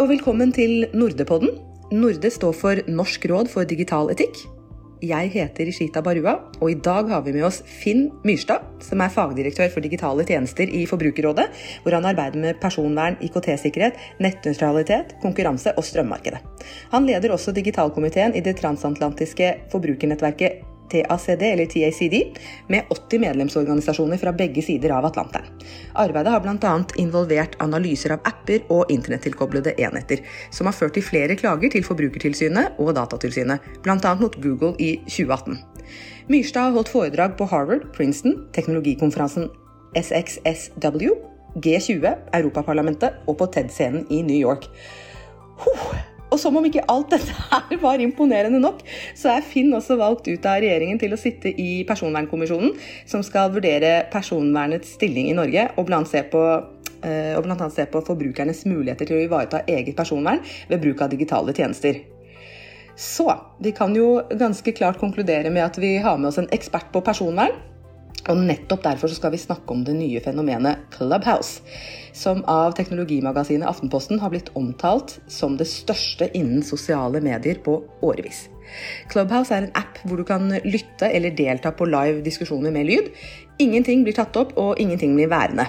og velkommen til Nordepodden. Norde står for Norsk råd for digital etikk. Jeg heter Ishita Barua, og i dag har vi med oss Finn Myrstad, som er fagdirektør for digitale tjenester i Forbrukerrådet, hvor han arbeider med personvern, IKT-sikkerhet, nettnøytralitet, konkurranse og strømmarkedet. Han leder også digitalkomiteen i det transatlantiske forbrukernettverket TACD, eller TACD, med 80 medlemsorganisasjoner fra begge sider av Atlanteren. Arbeidet har bl.a. involvert analyser av apper og internettilkoblede enheter, som har ført til flere klager til Forbrukertilsynet og Datatilsynet, bl.a. mot Google i 2018. Myrstad har holdt foredrag på Harvard, Princeton, teknologikonferansen SXSW, G20, Europaparlamentet og på TED-scenen i New York. Huh. Og som om ikke alt dette her var imponerende nok, så er Finn også valgt ut av regjeringen til å sitte i Personvernkommisjonen, som skal vurdere personvernets stilling i Norge, og blant se på og bl.a. se på forbrukernes muligheter til å ivareta eget personvern ved bruk av digitale tjenester. Så vi kan jo ganske klart konkludere med at vi har med oss en ekspert på personvern. Og nettopp derfor skal vi snakke om det nye fenomenet Clubhouse, som av teknologimagasinet Aftenposten har blitt omtalt som det største innen sosiale medier på årevis. Clubhouse er en app hvor du kan lytte eller delta på live diskusjoner med lyd. Ingenting blir tatt opp, og ingenting blir værende.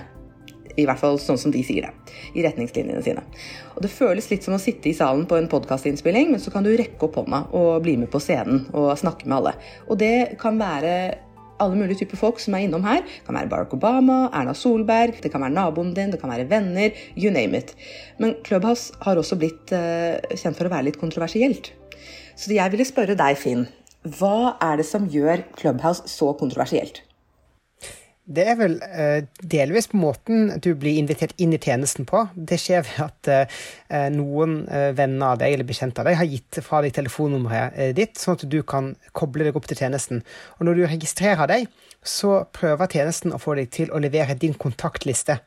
I hvert fall sånn som de sier det, i retningslinjene sine. Og Det føles litt som å sitte i salen på en podkastinnspilling, men så kan du rekke opp hånda og bli med på scenen og snakke med alle. Og det kan være alle mulige typer folk som er innom her. Det kan være Barack Obama, Erna Solberg, det kan være naboen din, det kan være venner. You name it. Men Clubhouse har også blitt uh, kjent for å være litt kontroversielt. Så jeg ville spørre deg, Finn. Hva er det som gjør Clubhouse så kontroversielt? Det er vel uh, delvis på måten du blir invitert inn i tjenesten på. Det skjer ved at uh, noen uh, venner av deg eller bekjente av deg har gitt fra deg telefonnummeret ditt, sånn at du kan koble deg opp til tjenesten. Og når du registrerer deg, så prøver tjenesten å få deg til å levere din kontaktliste.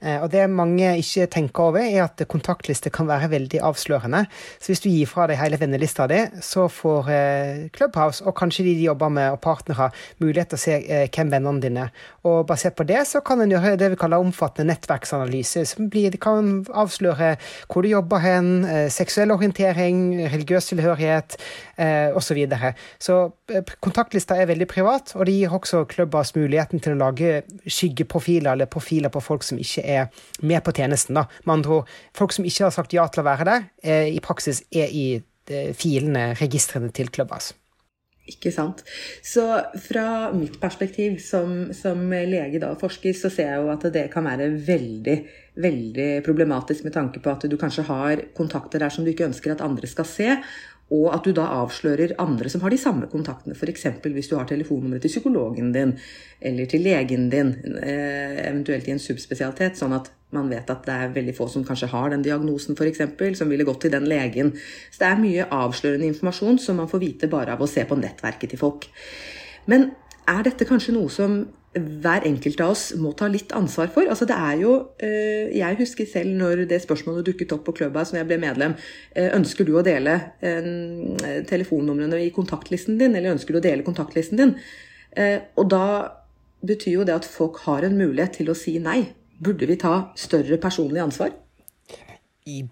Og det mange ikke tenker over, er at kontaktlister kan være veldig avslørende. Så hvis du gir fra deg hele vennelista di, så får Clubhouse og kanskje de de jobber med og partnere, mulighet til å se hvem vennene dine er. Og basert på det så kan en gjøre det vi kaller omfattende nettverksanalyse. som blir, kan avsløre hvor du jobber hen, seksuell orientering, religiøs tilhørighet osv. Så, videre. så kontaktlista er veldig privat, og det gir også klubbas muligheten til å lage skyggeprofiler eller profiler på folk som ikke er med på tjenesten. Da. Med andre ord, folk som ikke har sagt ja til å være der, i praksis er i filene, registrene til klubbas. Ikke sant. Så fra mitt perspektiv som, som lege og forsker, så ser jeg jo at det kan være veldig, veldig problematisk med tanke på at du kanskje har kontakter der som du ikke ønsker at andre skal se. Og at du da avslører andre som har de samme kontaktene. F.eks. hvis du har telefonnummeret til psykologen din eller til legen din, eventuelt i en subspesialitet, sånn at man vet at det er veldig få som kanskje har den diagnosen, f.eks., som ville gått til den legen. Så det er mye avslørende informasjon som man får vite bare av å se på nettverket til folk. Men er dette kanskje noe som hver enkelt av oss må ta litt ansvar for. Altså det er jo, Jeg husker selv når det spørsmålet dukket opp på Clubhouse når jeg ble medlem. Ønsker du å dele telefonnumrene i kontaktlisten din, eller ønsker du å dele kontaktlisten din? Og da betyr jo det at folk har en mulighet til å si nei. Burde vi ta større personlig ansvar?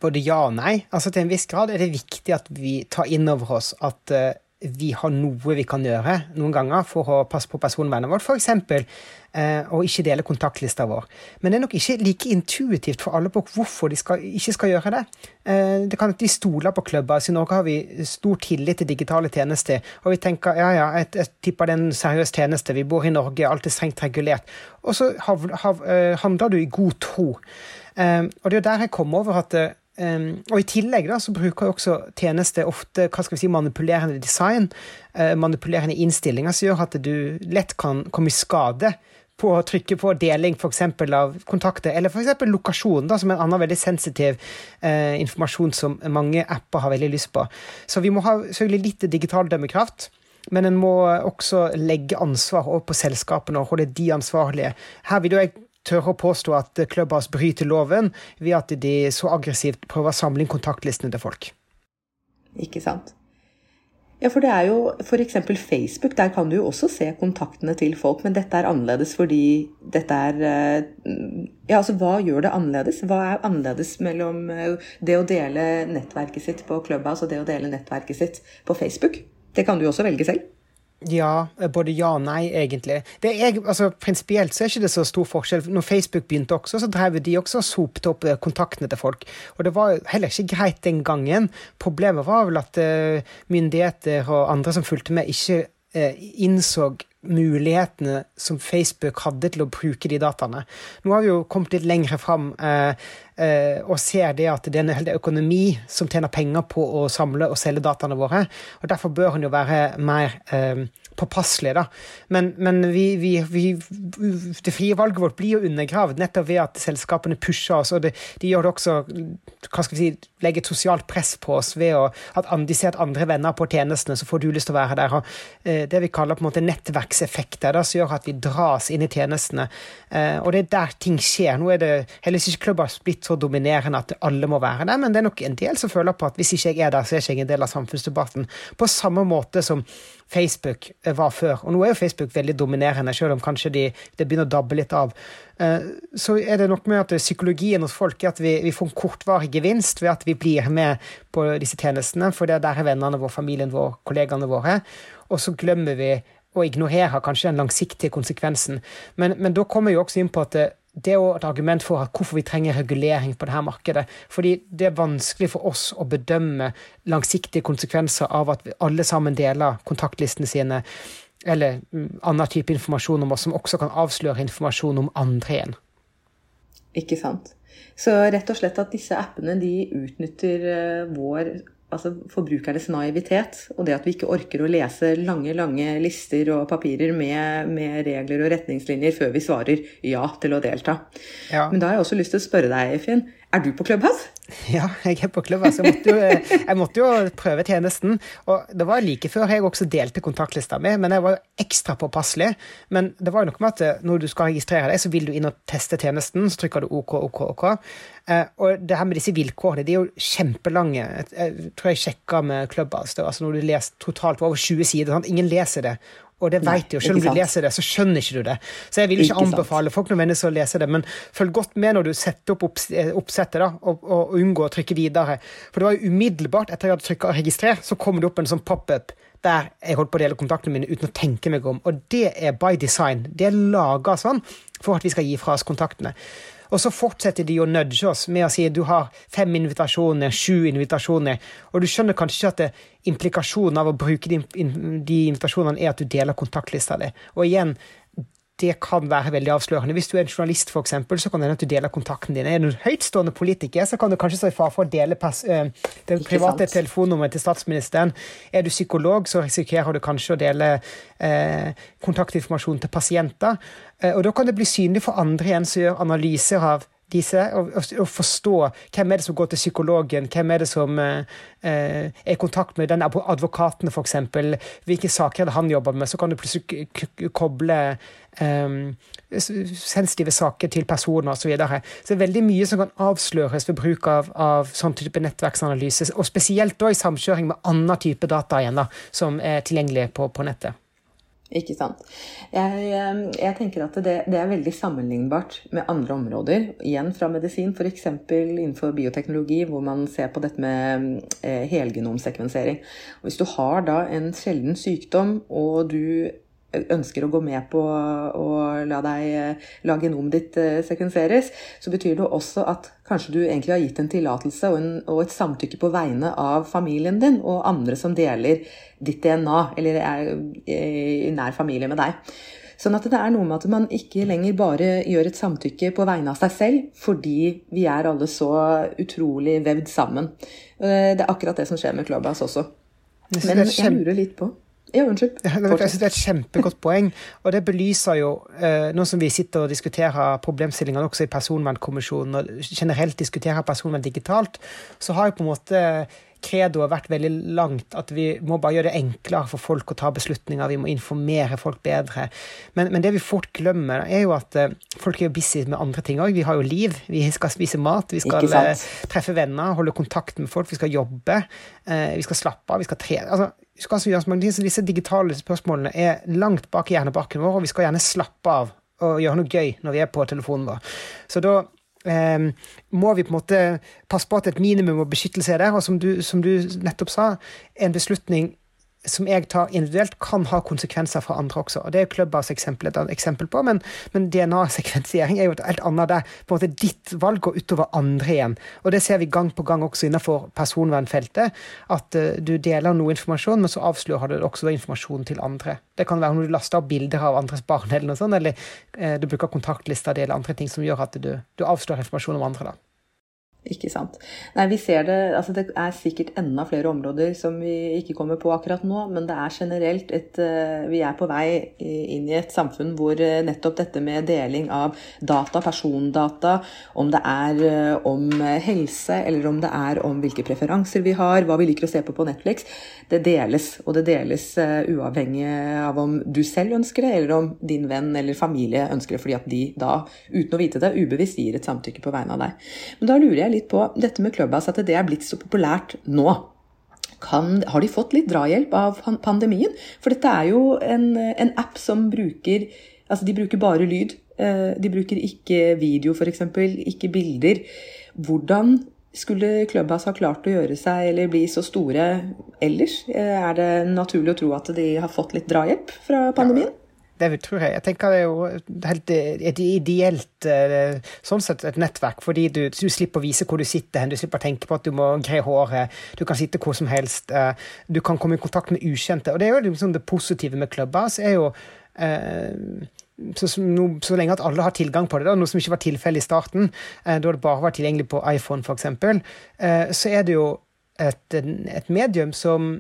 Både ja og nei. Altså Til en viss grad er det viktig at vi tar inn over oss at vi har noe vi kan gjøre noen ganger for å passe på personvernet vårt. F.eks. Uh, og ikke dele kontaktlista vår. Men det er nok ikke like intuitivt for alle på hvorfor de skal, ikke skal gjøre det. Uh, det kan at de stoler på klubber. Så I Norge har vi stor tillit til digitale tjenester. Og vi tenker ja, ja, jeg, jeg tipper det er en seriøs tjeneste. Vi bor i Norge, alt er strengt regulert. Og så uh, handler du i god tro. Um, og det er der jeg kom over at um, Og i tillegg da, så bruker jo også tjenester ofte hva skal vi si, manipulerende design, uh, manipulerende innstillinger, som gjør at du lett kan komme i skade på å trykke på deling for av kontakter, eller f.eks. lokasjon, da, som er en annen veldig sensitiv uh, informasjon som mange apper har veldig lyst på. Så vi må ha selvfølgelig litt digital dømmekraft. Men en må også legge ansvar over på selskapene og holde de ansvarlige. Her vil jeg tørre å påstå at Clubhouse bryter loven ved at de så aggressivt prøver å samle inn kontaktlistene til folk. Ikke sant. Ja, for det er jo f.eks. Facebook. Der kan du jo også se kontaktene til folk, men dette er annerledes fordi dette er eh, Ja, altså hva gjør det annerledes? Hva er annerledes mellom eh, det å dele nettverket sitt på Clubhouse og det å dele nettverket sitt på Facebook? Det kan du jo også velge selv. Ja, både ja og nei, egentlig. Det er, altså, Prinsipielt så er ikke det så stor forskjell. Når Facebook begynte også, så drev de også og sopte opp eh, kontaktene til folk. Og det var heller ikke greit den gangen. Problemet var vel at uh, myndigheter og andre som fulgte med, ikke uh, innså mulighetene som Facebook hadde til å bruke de dataene. Nå har vi jo kommet litt lenger fram eh, eh, og ser det at det er en hel økonomi som tjener penger på å samle og selge dataene våre. og Derfor bør en jo være mer eh, påpasselig. da. Men, men vi, vi, vi, det frie valget vårt blir jo undergravd nettopp ved at selskapene pusher oss. og det, De gjør det også hva skal vi si, legger et sosialt press på oss ved å, at de ser at andre venner på tjenestene, så får du lyst til å være der. og eh, Det vi kaller på en måte nettverkseffekter, da, som gjør at vi dras inn i tjenestene. Eh, og det er der ting skjer. Nå er det heller ikke klubber blitt så dominerende at alle må være der, men det er nok en del som føler på at hvis ikke jeg er der, så er jeg ikke en del av samfunnsdebatten. På samme måte som Facebook var før. Og nå er jo Facebook veldig dominerende, selv om kanskje de, det begynner å dabbe litt av. Eh, så er det nok med at psykologien hos folk er at vi, vi får en kortvarig gevinst ved at vi blir med på disse tjenestene, for det er der er vennene våre, familien vår, kollegaene våre. Og så glemmer vi å ignorere kanskje den langsiktige konsekvensen. Men, men da kommer vi også inn på at det, er jo et argument for hvorfor vi trenger regulering på dette markedet. Fordi det er vanskelig for oss å bedømme langsiktige konsekvenser av at vi alle sammen deler kontaktlistene sine, eller mm, annen type informasjon om oss, som også kan avsløre informasjon om andre igjen. Ikke sant. Så rett og slett at disse appene de utnytter eh, vår altså forbrukernes naivitet, og det at vi ikke orker å lese lange lange lister og papirer med, med regler og retningslinjer før vi svarer ja til å delta. Ja. Men da har jeg også lyst til å spørre deg, Finn. Er du på Clubhouse? Ja, jeg er på Clubhouse. Jeg måtte, jo, jeg måtte jo prøve tjenesten. Og det var like før jeg også delte kontaktlista mi, men jeg var ekstra påpasselig. Men det var jo noe med at eh, når du skal registrere deg, så vil du inn og teste tjenesten. Så trykker du OK, OK, OK. Eh, og det her med disse vilkårene, de er jo kjempelange. Jeg tror jeg sjekka med Clubhouse. Det altså når du leser totalt over 20 sider. Sant? Ingen leser det. Og det vet du jo. Selv om du leser det, så skjønner ikke du det. Så jeg vil ikke, ikke anbefale folk nødvendigvis å lese det, men følg godt med når du setter opp eh, oppsettet, da, og, og, unngå å trykke videre. For det var jo umiddelbart etter jeg hadde trykka 'registrer', så kom det opp en sånn pop-up der jeg holdt på å dele kontaktene mine uten å tenke meg om. Og det er by design. Det er laga sånn for at vi skal gi fra oss kontaktene. Og så fortsetter de å nudge oss med å si du har fem invitasjoner, sju invitasjoner, og du skjønner kanskje ikke at det, implikasjonen av å bruke de, de invitasjonene er at du deler kontaktlista di. Og igjen, det kan være veldig avslørende. Hvis du er en journalist, for eksempel, så kan det hende at du deler kontakten din. Er du en høytstående politiker, så kan du kanskje stå i fare for å dele uh, det private telefonnummeret til statsministeren. Er du psykolog, så risikerer du kanskje å dele uh, kontaktinformasjon til pasienter. Uh, og da kan det bli synlig for andre igjen som gjør analyser av disse, og, og, forstå hvem er det som går til psykologen, hvem er det som eh, er i kontakt med den advokaten, f.eks. Hvilke saker er det han jobber med? Så kan du plutselig koble eh, sensitive saker til personer osv. Så, videre. så det er veldig mye som kan avsløres ved bruk av, av sånn type nettverksanalyse, og spesielt da i samkjøring med annen type data igjen, da, som er tilgjengelig på, på nettet. Ikke sant. Jeg, eh, jeg tenker at det, det, er veldig sammenlignbart med andre områder. Igjen fra medisin, f.eks. innenfor bioteknologi, hvor man ser på dette med eh, helgenomsekvensering. Hvis du har da en sjelden sykdom, og du ønsker å gå med på å la, deg, la genomet ditt eh, sekvenseres, så betyr det også at kanskje du egentlig har gitt en tillatelse og, og, et samtykke på vegne av familien din og andre som deler ditt DNA, eller er i nær familie med deg. Sånn at det er noe med at man ikke lenger bare gjør et samtykke på vegne av seg selv, fordi vi er alle så utrolig vevd sammen. Eh, det er akkurat det som skjer med Clubhouse også. Men jeg lurer litt på ja, unnskyld. Jeg synes Det er et kjempegodt poeng. Og det belyser jo, eh, nå som vi sitter og diskuterer problemstillingene også i Personvernkommisjonen, og generelt diskuterer personvern digitalt, så har jo på en måte credo har vært veldig langt. At vi må bare gjøre det enklere for folk å ta beslutninger. Vi må informere folk bedre. Men, men det vi fort glemmer, er jo at uh, folk er jo busy med andre ting òg. Vi har jo liv. Vi skal spise mat, vi skal uh, treffe venner, holde kontakt med folk, vi skal jobbe. Uh, vi skal slappe av, vi skal trene. Altså, altså Disse digitale spørsmålene er langt bak i hjernebarken vår, og vi skal gjerne slappe av og gjøre noe gøy når vi er på telefonen vår. Så da Um, må vi på en måte passe på at et minimum av beskyttelse er der. Og som du, som du nettopp sa, en beslutning som jeg tar individuelt, kan ha konsekvenser for andre også. og Det er Clubhouse eksempel et eksempel på, men, men DNA-sekvensiering er jo et helt annet der. på en måte Ditt valg går utover andre igjen. Og Det ser vi gang på gang også innenfor personvernfeltet. At uh, du deler noe informasjon, men så avslører du også informasjon til andre. Det kan være når du laster opp bilder av andres barn, eller noe sånt, eller uh, du bruker kontaktlister eller andre ting som gjør at du, du avslører informasjon om andre. da. Ikke sant. Nei, vi ser det Altså, det er sikkert enda flere områder som vi ikke kommer på akkurat nå, men det er generelt et eh, Vi er på vei inn i et samfunn hvor eh, nettopp dette med deling av data, persondata, om det er eh, om helse, eller om det er om hvilke preferanser vi har, hva vi liker å se på på Netflix, det deles. Og det deles uavhengig av om du selv ønsker det, eller om din venn eller familie ønsker det, fordi at de da, uten å vite det, ubevisst gir et samtykke på vegne av deg. Men da lurer jeg litt litt på dette med Clubhouse, at det er blitt så populært nå. Kan, har de fått litt drahjelp av pandemien? For dette er jo en, en app som bruker Altså, de bruker bare lyd. Eh, de bruker ikke video, f.eks. Ikke bilder. Hvordan skulle Clubhouse ha klart å gjøre seg eller bli så store ellers? Eh, er det naturlig å tro at de har fått litt drahjelp fra pandemien? Ja. Det tror jeg. Jeg tenker det er jo helt ideelt eh, sånn sett et nettverk, fordi du, du, slipper å vise hvor du sitter hen, du slipper å tenke på at du må gre håret, du kan sitte hvor som helst, eh, du kan komme i kontakt med ukjente. Og det er jo liksom det positive med Clubhouse, er jo eh, så, no, så, lenge at alle har tilgang på det, da, noe som ikke var tilfellet i starten, da det bare var tilgjengelig på iPhone f.eks., så er det jo et, et medium som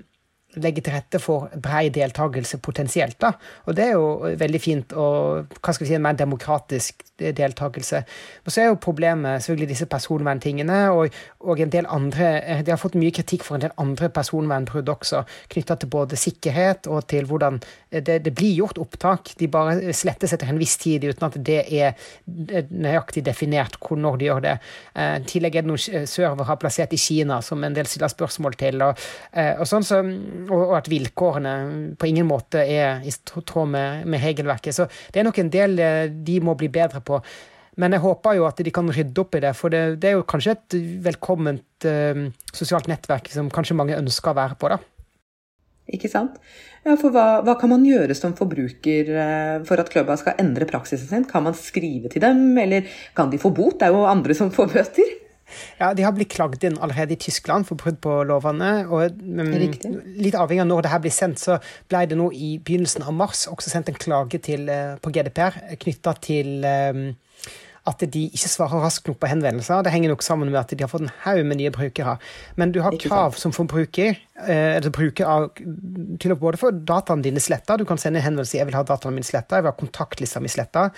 legge til rette for brei deltakelse potensielt. Da. Og det er jo veldig fint og hva skal vi si, en mer demokratisk deltakelse. Men så er jo problemet selvfølgelig disse personverntingene og, og en del andre De har fått mye kritikk for en del andre personvernbrudd også, knytta til både sikkerhet og til hvordan det, det, blir gjort opptak. De bare slettes etter en viss tid uten at det er nøyaktig definert når de gjør det. Eh, I tillegg er det noen servere plassert i Kina som en del stiller spørsmål til. og, eh, og sånn så og at vilkårene på ingen måte er i tråd med, med regelverket. Så det er nok en del eh, de må bli bedre på. Men jeg håper jo at de kan rydde opp i det, for det, det er jo kanskje et velkomment eh, sosialt nettverk som kanskje mange ønsker å være på. da. Ikke sant? Ja, for hva, hva, kan man gjøre som forbruker eh, for at klubba skal endre praksisen sin? Kan man skrive til dem, eller kan de få bot? Det er jo andre som får bøter. Ja, De har blitt klagd inn allerede i Tyskland for brudd på lovene. og um, Litt avhengig av når det her blir sendt, så ble det nå i begynnelsen av mars også sendt en klage til, uh, på GDPR knytta til um, at de ikke svarer raskt nok på henvendelser. Det henger nok sammen med at de har fått en haug med nye brukere. Men du har krav som forbruker eh, bruker av, til å både få dataene dine sletta. Du kan sende en henvendelse 'jeg vil ha dataene mine sletta', 'jeg vil ha kontaktlista mi sletta'.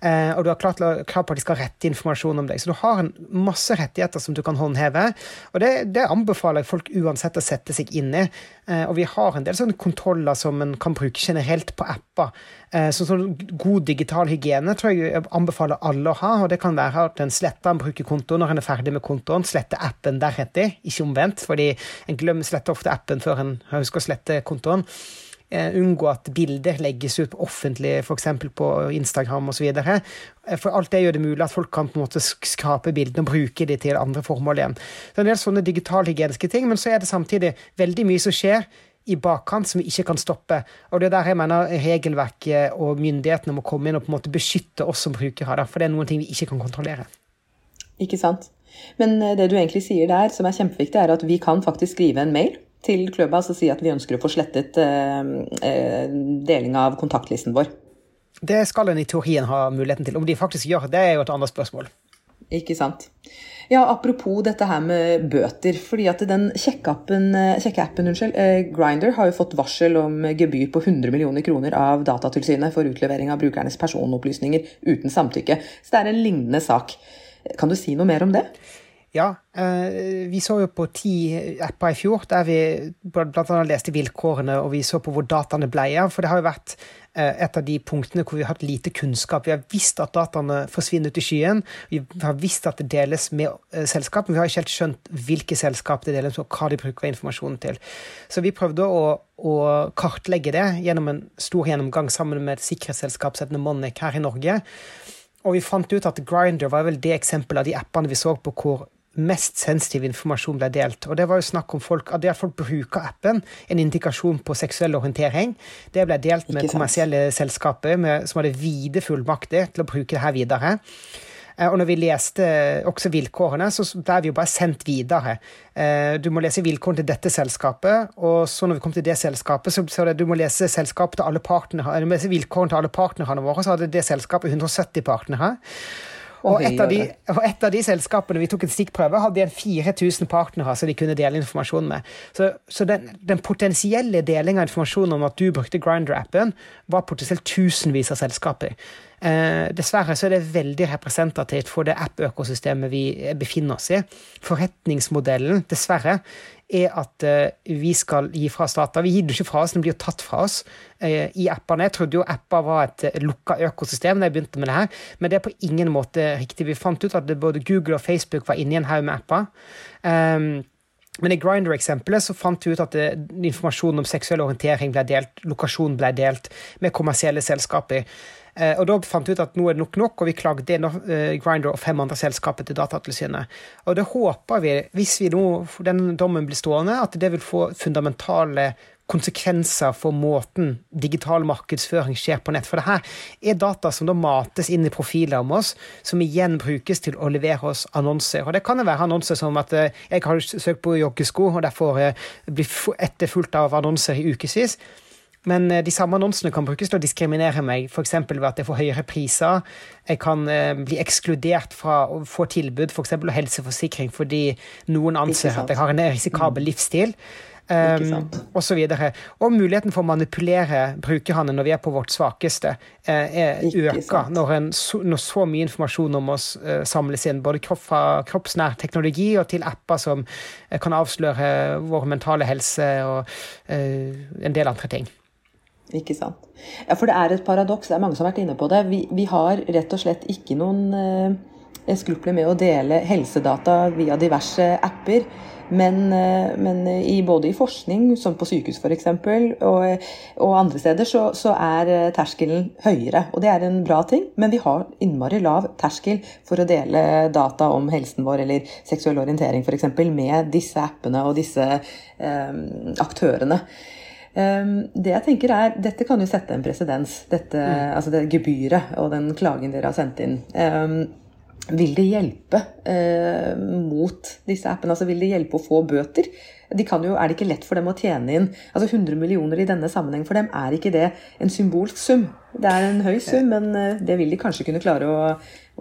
Eh, og du har klart, krav på at de skal ha rette informasjon om deg. Så du har en masse rettigheter som du kan håndheve. Og det, det anbefaler jeg folk uansett å sette seg inn i. Eh, og vi har en del sånne kontroller som en kan bruke generelt på apper. Eh, så sånn god digital hygiene tror jeg jeg anbefaler alle å ha. Og det kan være at en sletter en brukerkonto når en er ferdig med kontoen, sletter appen deretter, ikke omvendt. fordi en glemmer sletter ofte appen før en husker å slette kontoen. Uh, unngå at bilder legges ut offentlig, f.eks. på Instagram osv. Uh, for alt det gjør det mulig at folk kan på en måte skrape bildene og bruke de til andre formål igjen. Det er en del sånne digitalhygieniske ting, men så er det samtidig veldig mye som skjer i bakkant som vi ikke kan stoppe. Og det er der jeg mener regelverket og myndighetene må komme inn og på en måte beskytte oss som brukere. For det er noen ting vi ikke kan kontrollere. Ikke sant. Men eh, det du egentlig sier der, som er kjempeviktig, er at vi kan faktisk skrive en mail til Clubhouse og si at vi ønsker å få slettet eh, eh, deling av kontaktlisten vår. Det skal en i teorien ha muligheten til. Om de faktisk gjør det, er jo et annet spørsmål. Ikke sant. Ja, Apropos dette her med bøter. fordi at den sjekkeappen appen unnskyld, Grinder har jo fått varsel om gebyr på 100 millioner kroner av Datatilsynet for utlevering av brukernes personopplysninger uten samtykke. Så det er en lignende sak. Kan du si noe mer om det? Ja, eh, vi så jo på ti apper i fjor der vi annet leste vilkårene, og vi så på hvor dataene ble av. For det har jo vært eh, et av de punktene hvor vi har hatt lite kunnskap. Vi har visst at dataene forsvinner ut i skyen. Vi har visst at det deles med eh, selskap, men vi har ikke helt skjønt hvilke selskap det deles med, og hva de bruker informasjonen til. Så vi prøvde å, å kartlegge det gjennom en stor gjennomgang sammen med et sikkerhetsselskap som heter Monic her i Norge. Og vi fant ut at Grinder var vel det eksempelet av de appene vi så på hvor mest sensitiv informasjon ble delt. Og det var jo snakk om folk, at det at folk bruker appen, en indikasjon på seksuell orientering. Det ble delt med kommersielle selskaper med, som hadde vide fullmakter til å bruke det her videre. Eh, og når vi leste også vilkårene, så ble vi jo bare sendt videre. Eh, du må lese vilkårene til dette selskapet, og så når vi kom til det selskapet, så sa det du må lese til må lese vilkårene til alle partnerne våre, så hadde det selskapet 170 partnere. Og et, de, og et, av de, selskapene vi tok en stikkprøve, hadde igjen 4000 partnere som de kunne dele informasjon med. Så, så den, den, potensielle delinga av informasjon om at du brukte Grinder-appen, var potensielt tusenvis av selskaper. Eh, dessverre så er det veldig representativt for det app-økosystemet vi befinner oss i. Forretningsmodellen, dessverre, er at uh, vi skal gi fra oss data. Vi gir det ikke fra oss, den blir jo tatt fra oss uh, i appene. Jeg trodde jo apper var et lukka økosystem da jeg begynte med det her, men det er på ingen måte riktig. Vi fant ut at både Google og Facebook var inne i en haug med apper. Um, men i Grinder-eksempelet så fant vi ut at det, informasjon om seksuell orientering ble delt, lokasjon ble delt med kommersielle selskaper. Eh, og da fant vi ut at nå er det nok nok, og vi klagde eh, Grinder og fem andre selskaper til Datatilsynet. Og det håper vi, hvis vi nå, den dommen blir stående, at det vil få fundamentale konsekvenser for måten digital markedsføring skjer på nett. For det her er data som da mates inn i profiler om oss, som igjen brukes til å levere oss annonser. Og det kan jo være annonser som at eh, jeg har søkt på joggesko, og derfor blir etterfulgt av annonser i ukevis. Men eh, de samme annonsene kan brukes til å diskriminere meg, f.eks. ved at jeg får høyere priser. Jeg kan eh, bli ekskludert fra å få tilbud, f.eks. For helseforsikring, fordi noen anser at jeg har en risikabel mm. livsstil. Um, og så videre. Og muligheten for å manipulere brukerne når vi er på vårt svakeste, uh, er, øker når, en, når, så mye informasjon om oss uh, samles inn. Både kropp fra kroppsnær teknologi og til apper som uh, kan avsløre vår mentale helse og en del andre ting. Ikke sant. Ja, for det er et paradoks, det er mange som har vært inne på det. Vi, vi har rett og slett ikke noen eh, skrupler med å dele helsedata via diverse apper. Men, eh, men i, både i forskning, som på sykehus f.eks., og, og andre steder, så, så, er eh, terskelen høyere. Og det er en bra ting, men vi har innmari lav terskel for å dele data om helsen vår eller seksuell orientering f.eks. med disse appene og disse eh, aktørene. Ehm, det jeg tenker er, Dette kan jo sette en presedens, mm. altså det gebyret og den klagen dere har sendt inn. Ehm, vil det hjelpe eh, mot disse appene? altså Vil det hjelpe å få bøter? De jo, er det ikke lett for dem å tjene inn altså 100 millioner i denne sammenheng for dem? Er ikke det en symbolsk sum? Det er en høy sum, men eh, det vil de kanskje kunne klare å,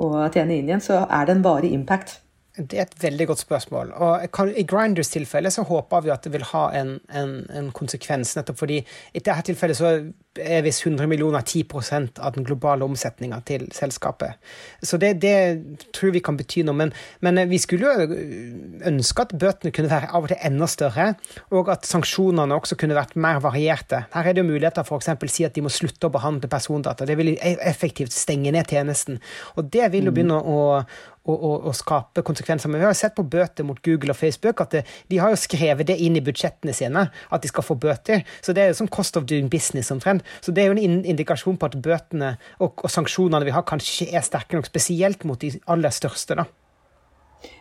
å tjene inn igjen. Så er det en varig impact. Det er et veldig godt spørsmål. Og I Grinders tilfelle så håper vi at det vil ha en, en, en konsekvens. nettopp fordi i dette tilfellet så er visst 100 millioner 10% av den globale omsetninga til selskapet. Så det, det, tror vi kan bety noe. Men, men, vi skulle jo ønske at bøtene kunne være av og til enda større, og at sanksjonene også kunne vært mer varierte. Her er det jo muligheter for å si at de må slutte å behandle persondata. Det vil effektivt stenge ned tjenesten. Og det vil jo mm. begynne å, å, skape konsekvenser. Men vi har jo sett på bøter mot Google og Facebook at det, de har jo skrevet det inn i budsjettene sine, at de skal få bøter. Så det er jo sånn cost of doing business omtrent. Så det er jo en indikasjon på at bøtene og, og sanksjonene vi har, kanskje er sterke nok, spesielt mot de aller største. da.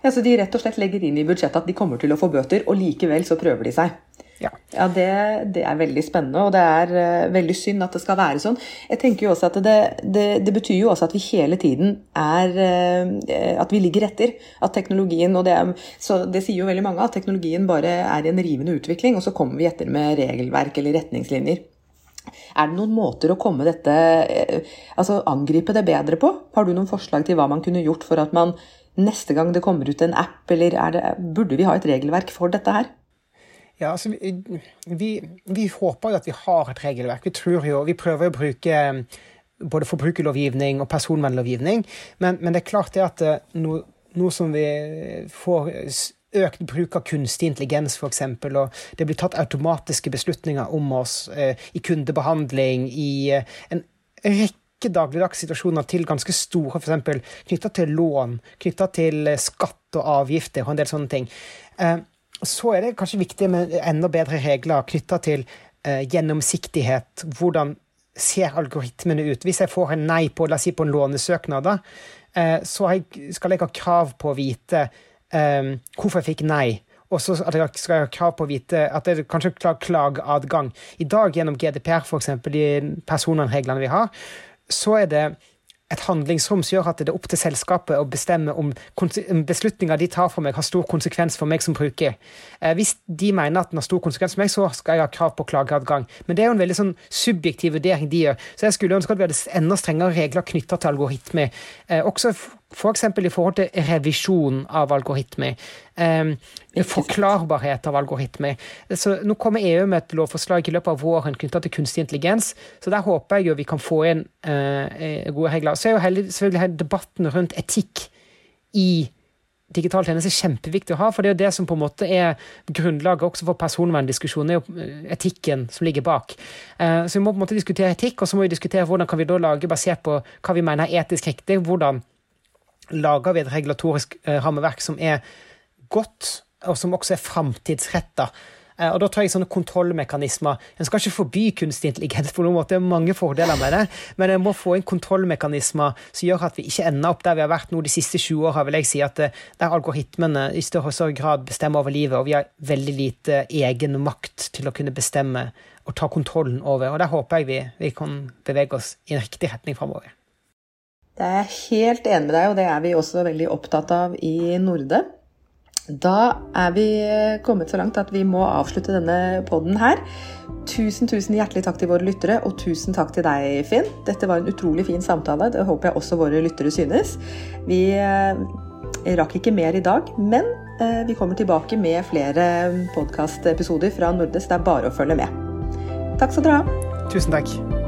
Ja, Så de rett og slett legger inn i budsjettet at de kommer til å få bøter, og likevel så prøver de seg? Ja, ja det, det, er veldig spennende, og det er uh, veldig synd at det skal være sånn. Jeg tenker jo også at det, det, det betyr jo også at vi hele tiden er uh, At vi ligger etter. At teknologien og det, er, så det sier jo veldig mange at teknologien bare er i en rivende utvikling, og så kommer vi etter med regelverk eller retningslinjer. Er det noen måter å komme dette eh, Altså angripe det bedre på? Har du noen forslag til hva man kunne gjort for at man neste gang det kommer ut en app, eller det, burde vi ha et regelverk for dette her? Ja, altså, vi, vi, håper jo at vi har et regelverk. Vi tror jo, vi prøver å bruke eh, både forbrukerlovgivning og personvernlovgivning, men, men det er klart det at noe, noe som vi får økt bruk av kunstig intelligens, f.eks., og det blir tatt automatiske beslutninger om oss eh, i kundebehandling, i eh, en rekke dagligdags situasjoner til ganske store, f.eks. knytta til lån, knytta til eh, skatt og avgifter og en del sånne ting. Eh, så er det kanskje viktig med enda bedre regler knytta til eh, gjennomsiktighet. Hvordan ser algoritmene ut? Hvis jeg får en nei på, la oss si på en lånesøknad, da, så skal jeg ha krav på å vite um, hvorfor jeg fikk nei. Og så at jeg skal ha krav på å vite at det kanskje er klageadgang. I dag, gjennom GDPR, f.eks., de personvernreglene vi har, så er det et handlingsrom som gjør at det er opp til selskapet å bestemme om beslutninger de tar for meg, har stor konsekvens for meg som bruker. Eh, hvis de mener at den har stor konsekvens for meg, så skal jeg ha krav på klageadgang. Men det er jo en veldig sånn subjektiv vurdering de gjør. Så jeg skulle ønske at vi hadde enda strengere regler knytta til algoritme. Eh, også F.eks. For i forhold til revisjon av algoritmer. Eh, forklarbarhet av algoritmer. Så nå kommer EU med et lovforslag i løpet av våren knytta til kunstig intelligens. Så der håper jeg jo vi kan få inn eh, gode regler. Så er jo heller, selvfølgelig debatten rundt etikk i digital tjeneste kjempeviktig å ha, for det er jo det som på en måte er grunnlaget også for personverndiskusjonen, er jo eh, etikken som ligger bak. Uh, så vi må på en måte diskutere etikk, og så må vi diskutere hvordan kan vi da lage, basert på hva vi mener er etisk riktig, hvordan lager vi et regulatorisk eh, rammeverk som er godt, og som også er framtidsretta. Eh, og da tar jeg sånne kontrollmekanismer En skal ikke forby kunstig intelligens, på noen måte, det er mange fordeler med det, men en må få inn kontrollmekanismer som gjør at vi ikke ender opp der vi har vært nå de siste 20 åra, vil jeg si, at eh, der algoritmene i større og større grad bestemmer over livet, og vi har veldig lite egen makt til å kunne bestemme og ta kontrollen over. Og der håper jeg vi, vi kan bevege oss i en riktig retning framover. Det er jeg helt enig med deg, og det er vi også veldig opptatt av i Norde. Da er vi kommet så langt at vi må avslutte denne poden her. Tusen tusen hjertelig takk til våre lyttere, og tusen takk til deg, Finn. Dette var en utrolig fin samtale. Det håper jeg også våre lyttere synes. Vi eh, rakk ikke mer i dag, men eh, vi kommer tilbake med flere podkastepisoder fra Nordes. Det er bare å følge med. Takk skal dere ha. Tusen takk.